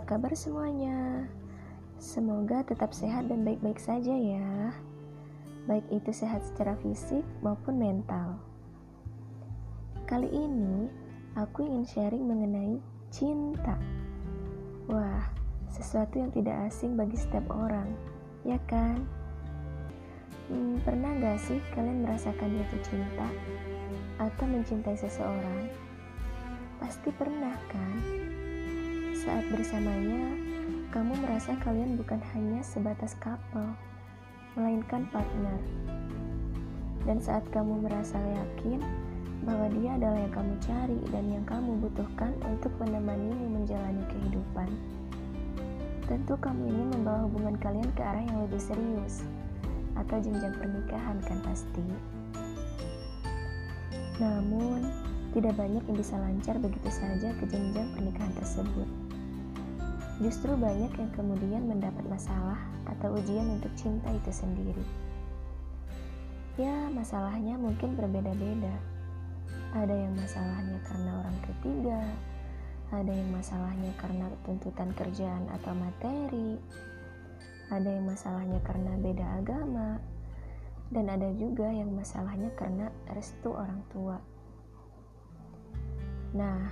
Apa kabar semuanya? Semoga tetap sehat dan baik-baik saja ya. Baik itu sehat secara fisik maupun mental. Kali ini aku ingin sharing mengenai cinta. Wah, sesuatu yang tidak asing bagi setiap orang, ya kan? Hmm, pernah gak sih kalian merasakan jatuh cinta atau mencintai seseorang? Pasti pernah kan? Saat bersamanya, kamu merasa kalian bukan hanya sebatas couple, melainkan partner. Dan saat kamu merasa yakin bahwa dia adalah yang kamu cari dan yang kamu butuhkan untuk menemanimu menjalani kehidupan. Tentu kamu ingin membawa hubungan kalian ke arah yang lebih serius atau jenjang pernikahan kan pasti. Namun, tidak banyak yang bisa lancar begitu saja ke jenjang pernikahan tersebut. Justru banyak yang kemudian mendapat masalah atau ujian untuk cinta itu sendiri. Ya, masalahnya mungkin berbeda-beda. Ada yang masalahnya karena orang ketiga, ada yang masalahnya karena tuntutan kerjaan atau materi, ada yang masalahnya karena beda agama, dan ada juga yang masalahnya karena restu orang tua. Nah,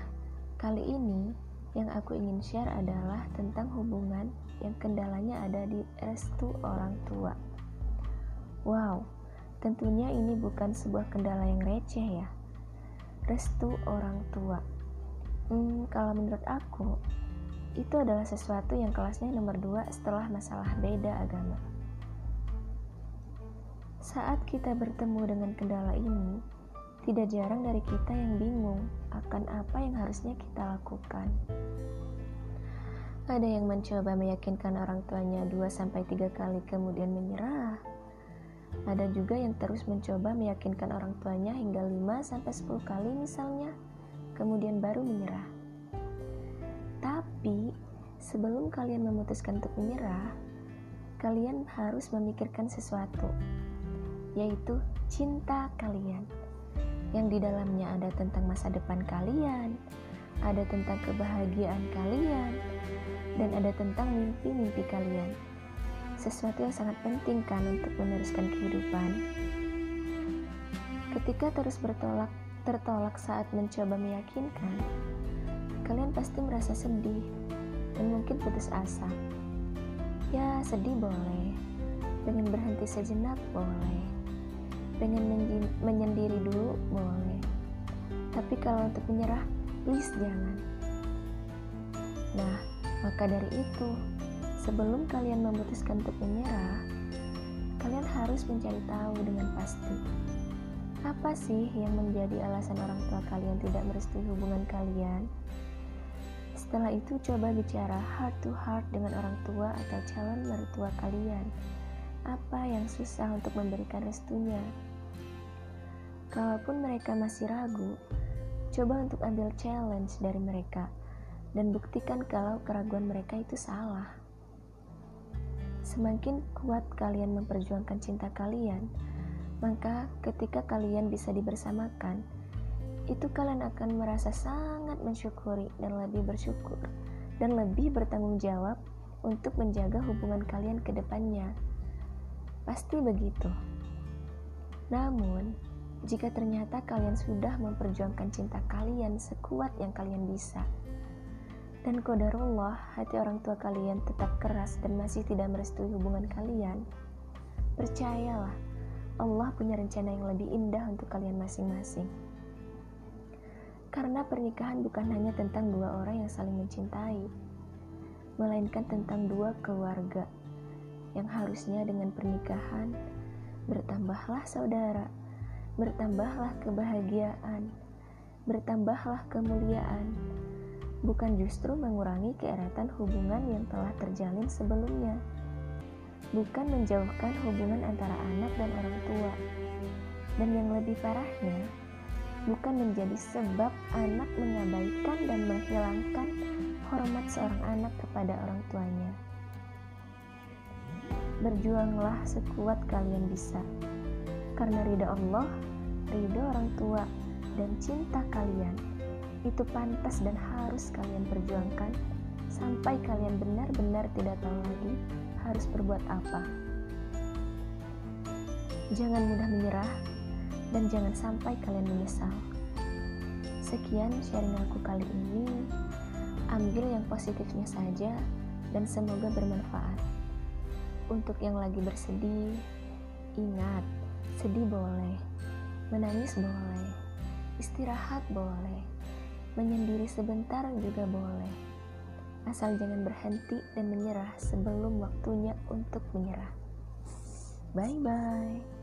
kali ini yang aku ingin share adalah tentang hubungan yang kendalanya ada di restu orang tua. Wow, tentunya ini bukan sebuah kendala yang receh ya. Restu orang tua. Hmm, kalau menurut aku, itu adalah sesuatu yang kelasnya nomor dua setelah masalah beda agama. Saat kita bertemu dengan kendala ini, tidak jarang dari kita yang bingung akan apa yang harusnya kita lakukan. Ada yang mencoba meyakinkan orang tuanya 2-3 kali kemudian menyerah. Ada juga yang terus mencoba meyakinkan orang tuanya hingga 5-10 kali misalnya, kemudian baru menyerah. Tapi, sebelum kalian memutuskan untuk menyerah, kalian harus memikirkan sesuatu, yaitu cinta kalian yang di dalamnya ada tentang masa depan kalian, ada tentang kebahagiaan kalian, dan ada tentang mimpi-mimpi kalian. Sesuatu yang sangat penting kan untuk meneruskan kehidupan. Ketika terus bertolak tertolak saat mencoba meyakinkan, kalian pasti merasa sedih dan mungkin putus asa. Ya, sedih boleh. Pengen berhenti sejenak boleh pengen menyendiri dulu boleh. Tapi kalau untuk menyerah please jangan. Nah maka dari itu sebelum kalian memutuskan untuk menyerah kalian harus mencari tahu dengan pasti apa sih yang menjadi alasan orang tua kalian tidak merestui hubungan kalian? Setelah itu coba bicara heart to heart dengan orang tua atau calon mertua kalian apa yang susah untuk memberikan restunya Kalaupun mereka masih ragu, coba untuk ambil challenge dari mereka dan buktikan kalau keraguan mereka itu salah. Semakin kuat kalian memperjuangkan cinta kalian, maka ketika kalian bisa dibersamakan, itu kalian akan merasa sangat mensyukuri dan lebih bersyukur dan lebih bertanggung jawab untuk menjaga hubungan kalian ke depannya. Pasti begitu. Namun, jika ternyata kalian sudah memperjuangkan cinta kalian sekuat yang kalian bisa. Dan kodarullah, hati orang tua kalian tetap keras dan masih tidak merestui hubungan kalian. Percayalah, Allah punya rencana yang lebih indah untuk kalian masing-masing. Karena pernikahan bukan hanya tentang dua orang yang saling mencintai, melainkan tentang dua keluarga yang harusnya dengan pernikahan. Bertambahlah saudara bertambahlah kebahagiaan, bertambahlah kemuliaan, bukan justru mengurangi keeratan hubungan yang telah terjalin sebelumnya, bukan menjauhkan hubungan antara anak dan orang tua, dan yang lebih parahnya, bukan menjadi sebab anak mengabaikan dan menghilangkan hormat seorang anak kepada orang tuanya. Berjuanglah sekuat kalian bisa karena ridha Allah, ridha orang tua, dan cinta kalian itu pantas dan harus kalian perjuangkan sampai kalian benar-benar tidak tahu lagi harus berbuat apa. Jangan mudah menyerah dan jangan sampai kalian menyesal. Sekian sharing aku kali ini. Ambil yang positifnya saja dan semoga bermanfaat. Untuk yang lagi bersedih, ingat, sedih boleh, menangis boleh, istirahat boleh, menyendiri sebentar juga boleh. Asal jangan berhenti dan menyerah sebelum waktunya untuk menyerah. Bye bye.